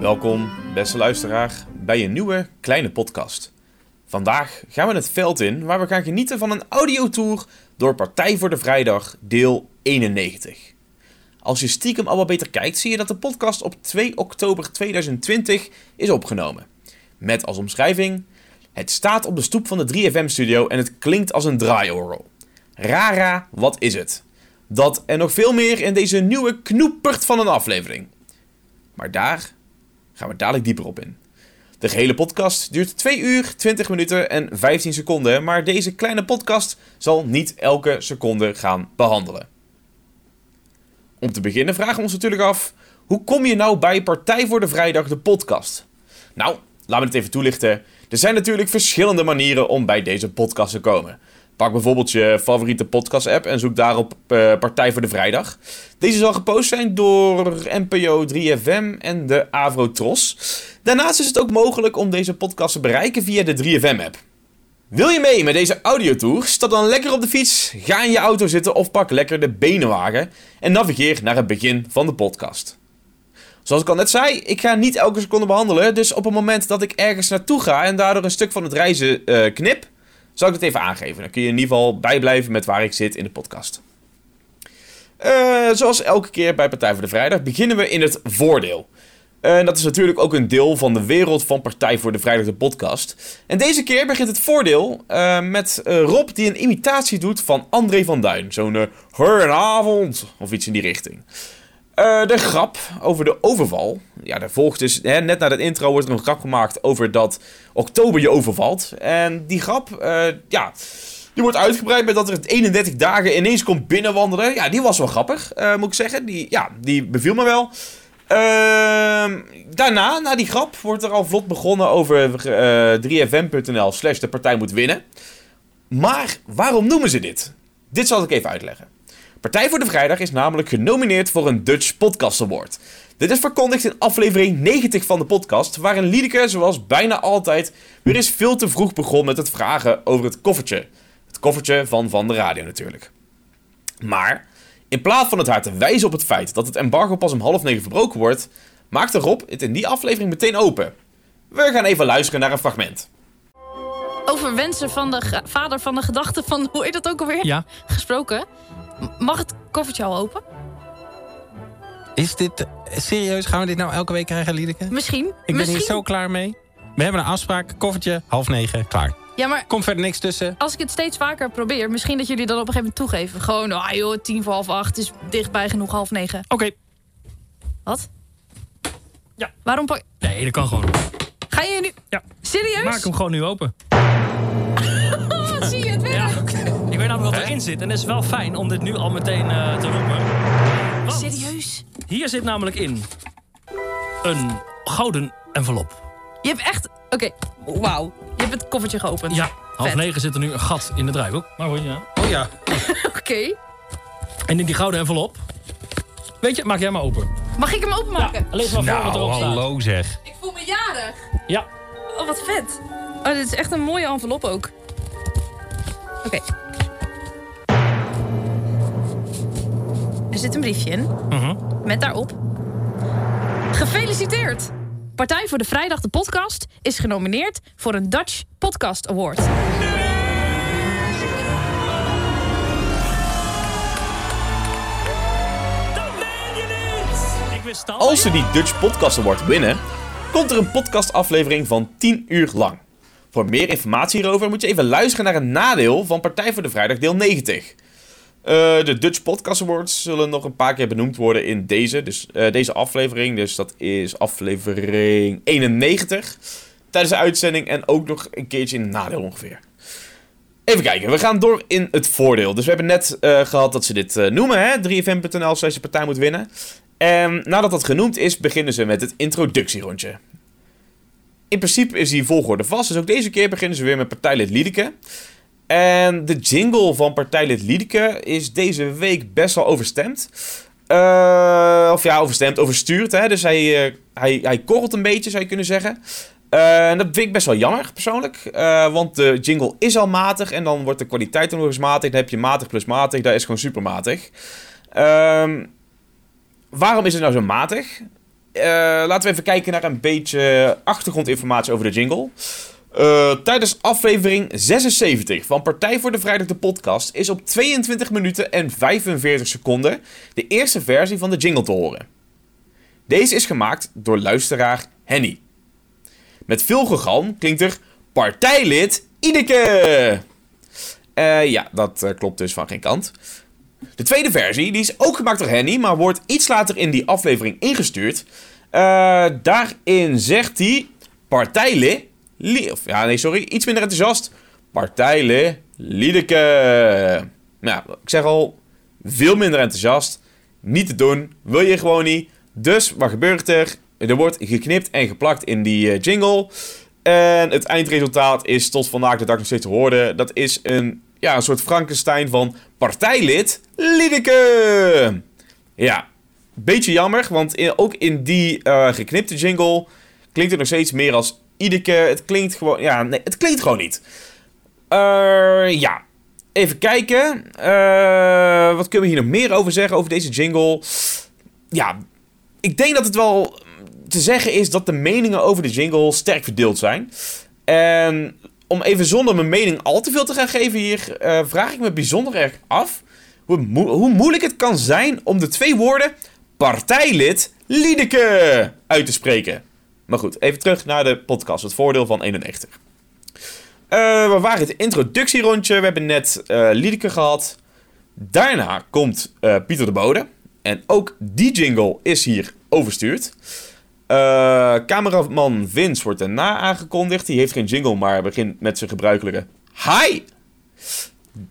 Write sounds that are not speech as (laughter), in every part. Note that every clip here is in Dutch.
Welkom, beste luisteraar, bij een nieuwe kleine podcast. Vandaag gaan we het veld in waar we gaan genieten van een audiotour door Partij voor de Vrijdag, deel 91. Als je stiekem al wat beter kijkt, zie je dat de podcast op 2 oktober 2020 is opgenomen. Met als omschrijving: Het staat op de stoep van de 3FM-studio en het klinkt als een draaiorgel. Rara, wat is het? Dat en nog veel meer in deze nieuwe knoepert van een aflevering. Maar daar gaan we dadelijk dieper op in. De gehele podcast duurt 2 uur, 20 minuten en 15 seconden, maar deze kleine podcast zal niet elke seconde gaan behandelen. Om te beginnen vragen we ons natuurlijk af: hoe kom je nou bij Partij voor de Vrijdag, de podcast? Nou, laten we het even toelichten. Er zijn natuurlijk verschillende manieren om bij deze podcast te komen. Pak bijvoorbeeld je favoriete podcast-app en zoek daarop uh, Partij voor de Vrijdag. Deze zal gepost zijn door NPO 3FM en de Avrotros. Daarnaast is het ook mogelijk om deze podcast te bereiken via de 3FM-app. Wil je mee met deze audiotour? Stap dan lekker op de fiets, ga in je auto zitten of pak lekker de benenwagen en navigeer naar het begin van de podcast. Zoals ik al net zei, ik ga niet elke seconde behandelen, dus op het moment dat ik ergens naartoe ga en daardoor een stuk van het reizen uh, knip, zal ik het even aangeven. Dan kun je in ieder geval bijblijven met waar ik zit in de podcast. Uh, zoals elke keer bij Partij voor de Vrijdag beginnen we in het voordeel. En uh, dat is natuurlijk ook een deel van de wereld van Partij voor de Vrijdag, de podcast. En deze keer begint het voordeel uh, met Rob die een imitatie doet van André van Duin. Zo'n uh, of iets in die richting. Uh, de grap over de overval. Ja, daar volgt dus, hè, net na dat intro wordt er een grap gemaakt over dat oktober je overvalt. En die grap, uh, ja, die wordt uitgebreid met dat er 31 dagen ineens komt binnenwandelen. Ja, die was wel grappig, uh, moet ik zeggen. Die, ja, die beviel me wel. Ehm, daarna, na die grap, wordt er al vlot begonnen over 3fm.nl slash de partij moet winnen. Maar waarom noemen ze dit? Dit zal ik even uitleggen. Partij voor de Vrijdag is namelijk genomineerd voor een Dutch Podcast Award. Dit is verkondigd in aflevering 90 van de podcast, waarin Liedeke, zoals bijna altijd, weer eens veel te vroeg begon met het vragen over het koffertje. Het koffertje van Van de Radio natuurlijk. Maar, in plaats van het haar te wijzen op het feit dat het embargo pas om half negen verbroken wordt, maakte Rob het in die aflevering meteen open. We gaan even luisteren naar een fragment. Over wensen van de vader van de gedachte van, hoe heet dat ook alweer? Ja. Gesproken. Mag het koffertje al open? Is dit... Serieus, gaan we dit nou elke week krijgen, Liedeke? Misschien. Ik ben Misschien. hier zo klaar mee. We hebben een afspraak, koffertje, half negen, klaar. Ja, maar Komt verder niks tussen. als ik het steeds vaker probeer... misschien dat jullie dan op een gegeven moment toegeven. Gewoon, ah joh, tien voor half acht is dichtbij genoeg half negen. Oké. Wat? Ja. Waarom pak... Nee, dat kan gewoon. Ga je nu... Ja. Serieus? Maak hem gewoon nu open. (laughs) Zie je het weer? Ja, Ik weet namelijk wat erin zit. En het is wel fijn om dit nu al meteen eh, te roepen. Want Serieus? hier zit namelijk in een gouden envelop. Je hebt echt... Oké, wauw. Je hebt het koffertje geopend. Ja, half Vet. negen zit er nu een gat in de draaiboek. Maar goed, ja. Oh ja. (laughs) Oké. En in die gouden envelop... Weet je, maak jij maar open. Mag ik hem openmaken? Lees maar voor wat Nou, erop staat. hallo zeg. Ik voel me jarig. Ja, Oh, wat vet. Oh, dit is echt een mooie envelop ook. Oké. Zit een briefje in. Mhm. Met daarop... Gefeliciteerd! Partij voor de Vrijdag de podcast is genomineerd voor een Dutch Podcast Award. Als ze die Dutch Podcast Award winnen, komt er een podcastaflevering van 10 uur lang. Voor meer informatie hierover moet je even luisteren naar een nadeel van Partij voor de Vrijdag deel 90. Eh, de Dutch Podcast Awards zullen nog een paar keer benoemd worden in deze, dus, eh, deze aflevering. Dus dat is aflevering 91 tijdens de uitzending en ook nog een keertje in het nadeel ongeveer. Even kijken, we gaan door in het voordeel. Dus we hebben net eh, gehad dat ze dit noemen, hè? 3fm.nl slash de partij moet winnen. En nadat dat genoemd is, beginnen ze met het introductierondje. In principe is die volgorde vast, dus ook deze keer beginnen ze weer met partijlid Liedeke. En de jingle van partijlid Liedeke is deze week best wel overstemd. Eh, of ja, overstemd, overstuurd. Hè? Dus hij, eh, hij, hij korrelt een beetje, zou je kunnen zeggen. Eh, En dat vind ik best wel jammer, persoonlijk. Want de jingle is al matig en dan wordt de kwaliteit nog eens matig. Dan heb je matig plus matig, dat is gewoon super matig. Ehm, waarom is het nou zo matig? Laten we even kijken naar een beetje achtergrondinformatie over de jingle. Eh, tijdens aflevering 76 van Partij voor de Vrijdag de podcast is op 22 minuten en 45 seconden de eerste versie van de jingle te horen. Deze is gemaakt door luisteraar Henny. Met veel gegalm klinkt er partijlid Ideke. Eh, ja, dat eh, klopt dus van geen kant. De tweede versie die is ook gemaakt door Henny, maar wordt iets later in die aflevering ingestuurd. Daarin zegt hij partijlid... Of, ja, nee, sorry, iets minder enthousiast. Partijlid Liedeke. Nou, ik zeg al, veel minder enthousiast. Niet te doen, wil je gewoon niet. Dus, wat gebeurt er? Er wordt geknipt en geplakt in die eh, jingle. En het eindresultaat is tot vandaag de dag nog steeds te horen. Dat is een, ja, een soort Frankenstein van partijlid Liedeke. Ja, beetje jammer, want in- ook in die eh, geknipte jingle klinkt het nog steeds meer als Ideke. Het klinkt gewoon, ja, nee, het klinkt gewoon niet. Eh, ja, even kijken. Eh, wat kunnen we hier nog meer over zeggen over deze jingle? Ja, ik denk dat het wel te zeggen is dat de meningen over de jingle sterk verdeeld zijn. En om even zonder mijn mening al te veel te gaan geven hier, eh, vraag ik me bijzonder erg af hoe, hoe moeilijk het kan zijn om de twee woorden partijlid Liedeke uit te spreken. Maar goed, even terug naar de podcast, het voordeel van 91. Eh, we waren het introductierondje, we hebben net Liedeke gehad. Daarna komt eh, Pieter de Bode. En ook die jingle is hier overstuurd. Cameraman Vince wordt daarna aangekondigd. Die heeft geen jingle, maar begint met zijn gebruikelijke Hi!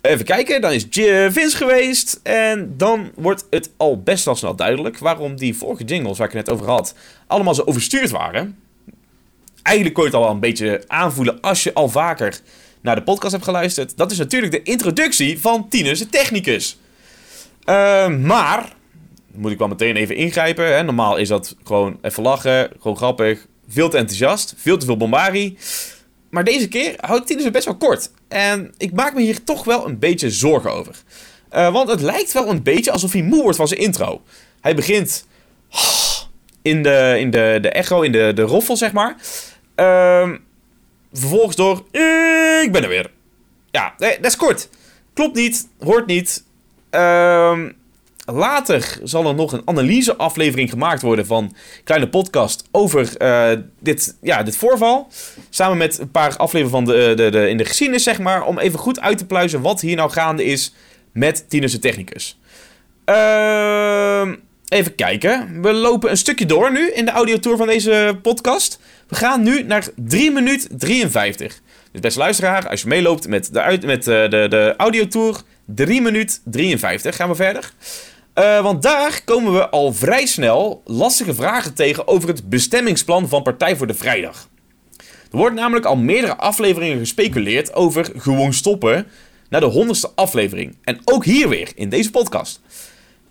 Even kijken, dan is Vince geweest. En dan wordt het al best wel snel duidelijk waarom die vorige jingles waar ik het net over had, allemaal zo overstuurd waren. Eigenlijk kon je het al wel een beetje aanvoelen als je al vaker naar de podcast hebt geluisterd. Dat is natuurlijk de introductie van Tinus, de technicus. Eh, maar, moet ik wel meteen even ingrijpen. Hè? Normaal is dat gewoon even lachen, gewoon grappig, veel te enthousiast, veel te veel bombarie. Maar deze keer houdt Tinus het best wel kort. En ik maak me hier toch wel een beetje zorgen over. Eh, want het lijkt wel een beetje alsof hij moe wordt van zijn intro. Hij begint in de, in de, de echo, in de, de roffel, zeg maar. Ehm, vervolgens door, ik ben er weer. Ja, dat is kort. Klopt niet, hoort niet. Ehm, later zal er nog een analyseaflevering gemaakt worden van Kleine Podcast over eh, dit, ja, dit voorval. Samen met een paar afleveringen van de, de, de, in de geschiedenis, zeg maar. Om even goed uit te pluizen wat hier nou gaande is met Tinus de Technicus. Ehm, even kijken. We lopen een stukje door nu in de audiotour van deze podcast. We gaan nu naar 3 minuut 53. Dus beste luisteraar, als je meeloopt met de, met, eh, de, de audiotour, 3 minuut 53 gaan we verder. Eh, want daar komen we al vrij snel lastige vragen tegen over het bestemmingsplan van Partij voor de Vrijdag. Er wordt namelijk al meerdere afleveringen gespeculeerd over gewoon stoppen naar de honderdste aflevering. En ook hier weer, in deze podcast.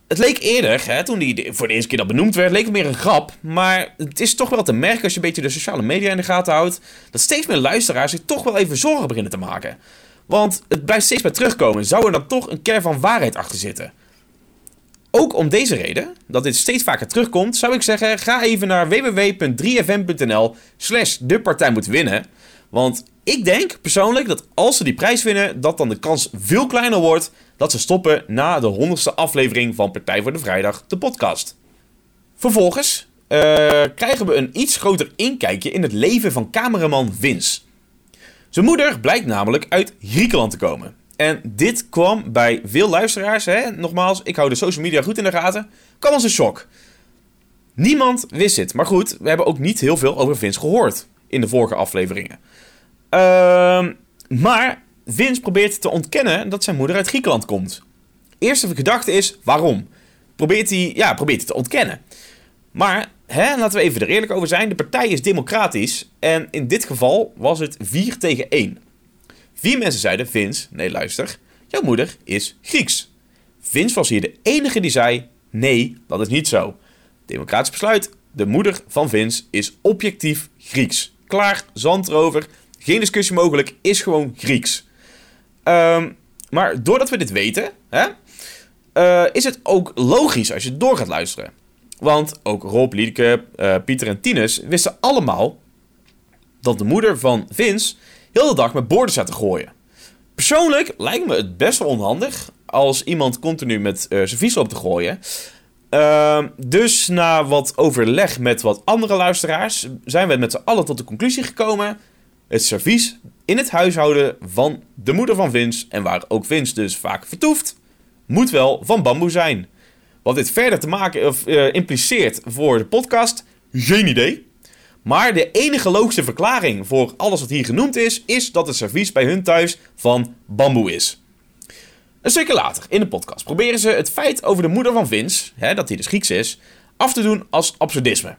Het leek eerder, hè, toen die voor de eerste keer dat benoemd werd, leek het meer een grap. Maar het is toch wel te merken als je een beetje de sociale media in de gaten houdt, dat steeds meer luisteraars zich toch wel even zorgen beginnen te maken. Want het blijft steeds meer terugkomen. Zou er dan toch een kern van waarheid achter zitten? Ook om deze reden, dat dit steeds vaker terugkomt, zou ik zeggen: ga even naar www.3fm.nl slash de partij moet winnen. Want ik denk persoonlijk dat als ze die prijs winnen, dat dan de kans veel kleiner wordt dat ze stoppen na de honderdste aflevering van Partij voor de Vrijdag, de podcast. Vervolgens eh, krijgen we een iets groter inkijkje in het leven van cameraman Vince. Zijn moeder blijkt namelijk uit Griekenland te komen. En dit kwam bij veel luisteraars, hè, nogmaals, ik hou de social media goed in de gaten, kwam als een shock. Niemand wist dit, maar goed, we hebben ook niet heel veel over Vince gehoord in de vorige afleveringen. Ehm, maar Vince probeert te ontkennen dat zijn moeder uit Griekenland komt. Eerste gedachte is, waarom? Probeert hij, ja, probeert hij te ontkennen. Maar, hè, laten we even er eerlijk over zijn, de partij is democratisch en in dit geval was het 4 tegen 1. Vier mensen zeiden, Vince, nee luister, jouw moeder is Grieks. Vince was hier de enige die zei, nee, dat is niet zo. Democratisch besluit, de moeder van Vince is objectief Grieks. Klaar, zand erover. Geen discussie mogelijk, is gewoon Grieks. Ehm, maar doordat we dit weten, hè, eh, is het ook logisch als je door gaat luisteren. Want ook Rob, Liedeke, eh, Pieter en Tinus wisten allemaal dat de moeder van Vince heel de dag met borden zat te gooien. Persoonlijk lijkt me het best wel onhandig als iemand continu met uh, servies op te gooien. Ehm, dus na wat overleg met wat andere luisteraars zijn we met z'n allen tot de conclusie gekomen: het servies in het huishouden van de moeder van Vince, en waar ook Vince dus vaak vertoeft, moet wel van bamboe zijn. Wat dit verder te maken of, uh, impliceert voor de podcast, geen idee. Maar de enige logische verklaring voor alles wat hier genoemd is, is dat het servies bij hun thuis van bamboe is. Een stukje later in de podcast proberen ze het feit over de moeder van Vince, hè, dat hij dus Grieks is, af te doen als absurdisme.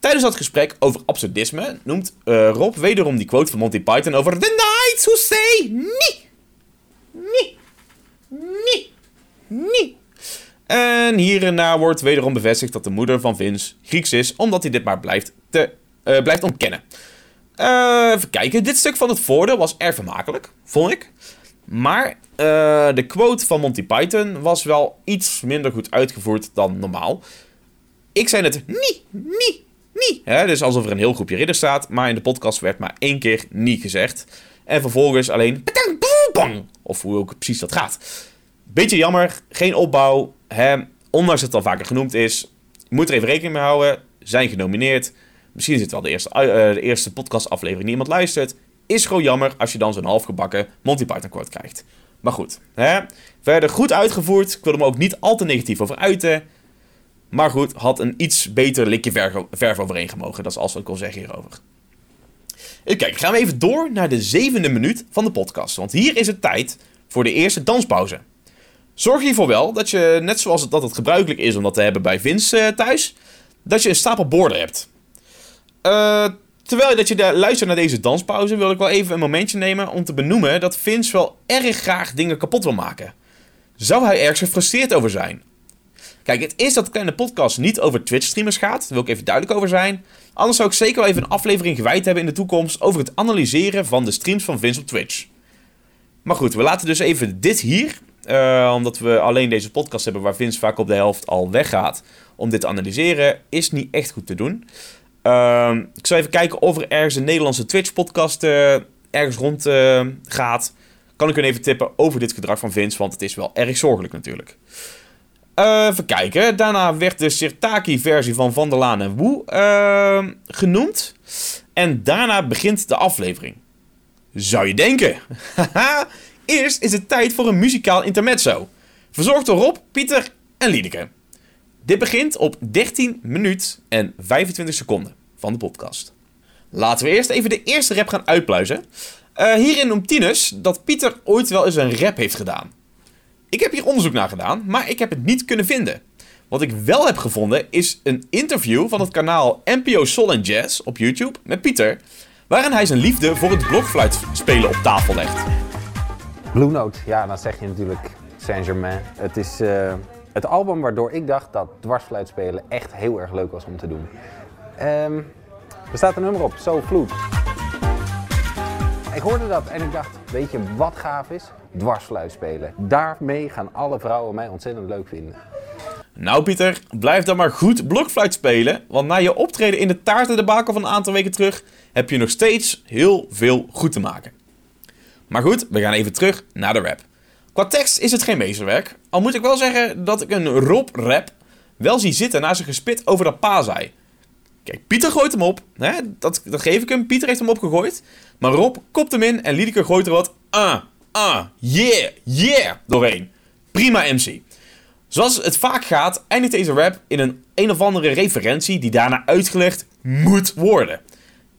Tijdens dat gesprek over absurdisme noemt uh, Rob wederom die quote van Monty Python over The Knights who say nee, nee, nee, nee. En hierna wordt wederom bevestigd dat de moeder van Vince Grieks is, omdat hij dit maar blijft, te, uh, blijft ontkennen. Uh, even kijken, dit stuk van het voordeel was erg vermakelijk, vond ik. Maar uh, de quote van Monty Python was wel iets minder goed uitgevoerd dan normaal. Ik zei het niet, niet, niet. Dus alsof er een heel groepje ridder staat, maar in de podcast werd maar één keer niet gezegd. En vervolgens alleen of hoe ook precies dat gaat. Beetje jammer, geen opbouw. Hè? Ondanks dat het al vaker genoemd is, moet er even rekening mee houden. Zijn genomineerd. Misschien is het wel de eerste, uh, de eerste podcastaflevering die iemand luistert. Is gewoon jammer als je dan zo'n halfgebakken Monty Python krijgt. Maar goed, hè? verder goed uitgevoerd. Ik wil hem ook niet al te negatief over uiten. Maar goed, had een iets beter likje verf, verf overheen gemogen. Dat is alles wat ik wil zeggen hierover. Kijken, gaan we even door naar de zevende minuut van de podcast. Want hier is het tijd voor de eerste danspauze. Zorg hiervoor wel dat je, net zoals het, dat het gebruikelijk is om dat te hebben bij Vince uh, thuis, dat je een stapel borden hebt. Uh, terwijl dat je de, luistert naar deze danspauze, wil ik wel even een momentje nemen om te benoemen dat Vince wel erg graag dingen kapot wil maken. Zou hij ergens gefrustreerd over zijn? Kijk, het is dat de kleine podcast niet over Twitch-streamers gaat. Daar wil ik even duidelijk over zijn. Anders zou ik zeker wel even een aflevering gewijd hebben in de toekomst over het analyseren van de streams van Vince op Twitch. Maar goed, we laten dus even dit hier. Uh, omdat we alleen deze podcast hebben waar Vince vaak op de helft al weggaat. Om dit te analyseren, is niet echt goed te doen. Uh, ik zal even kijken of er ergens een Nederlandse Twitch-podcast uh, ergens rond uh, gaat. Kan ik u even tippen over dit gedrag van Vince, want het is wel erg zorgelijk natuurlijk. Even kijken. Daarna werd de Sirtaki-versie van Van der Laan en Woe uh, genoemd. En daarna begint de aflevering. Zou je denken. (laughs) (laughs) Eerst is het tijd voor een muzikaal intermezzo. Verzorgd door Rob, Pieter en Liedeke. Dit begint op 13 minuut en 25 seconden van de podcast. Laten we eerst even de eerste rap gaan uitpluizen. Uh, hierin noemt Tinus dat Pieter ooit wel eens een rap heeft gedaan. Ik heb hier onderzoek naar gedaan, maar ik heb het niet kunnen vinden. Wat ik wel heb gevonden is een interview van het kanaal NPO Soul Jazz op YouTube met Pieter, waarin hij zijn liefde voor het blokfluitspelen op tafel legt. Blue Note, ja, dan zeg je natuurlijk Saint-Germain. Het is uh, het album waardoor ik dacht dat dwarsfluitspelen echt heel erg leuk was om te doen. Um, er staat een nummer op, So Vloed. Ik hoorde dat en ik dacht, weet je wat gaaf is? Dwarsfluit spelen. Daarmee gaan alle vrouwen mij ontzettend leuk vinden. Nou Pieter, blijf dan maar goed blokfluit spelen, want na je optreden in de taartendebakel van een aantal weken terug heb je nog steeds heel veel goed te maken. Maar goed, we gaan even terug naar de rap. Qua tekst is het geen meesterwerk, al moet ik wel zeggen dat ik een Rob-rap wel zie zitten na zijn gespit over dat pa. Kijk, Pieter gooit hem op, hè? Dat, dat geef ik hem, Pieter heeft hem opgegooid. Maar Rob kopt hem in en Liedeke gooit er wat ah, ah, yeah, yeah doorheen. Prima MC. Zoals het vaak gaat, eindigt deze rap in een een of andere referentie die daarna uitgelegd moet worden.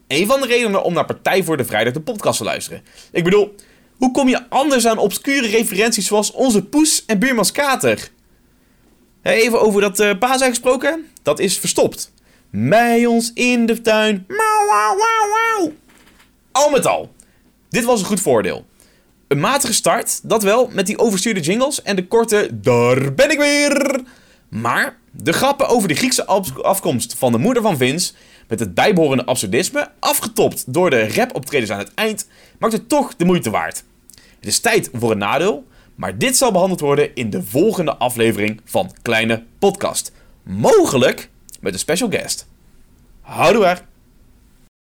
Een van de redenen om naar Partij voor de Vrijdag de podcast te luisteren. Ik bedoel, hoe kom je anders aan obscure referenties zoals onze poes en buurmans kater? Even over dat uh, gesproken, dat is verstopt. Mij ons in de tuin. Al met al, dit was een goed voordeel. Een matige start, dat wel, met die overstuurde jingles en de korte Daar ben ik weer. Maar De grappen over de Griekse af- afkomst van de moeder van Vince, met het bijbehorende absurdisme, afgetopt door de rap-optredens aan het eind, maakt het toch de moeite waard. Het is tijd voor een nadeel, maar dit zal behandeld worden in de volgende aflevering van Kleine Podcast. Mogelijk met een special guest. Houdoe er!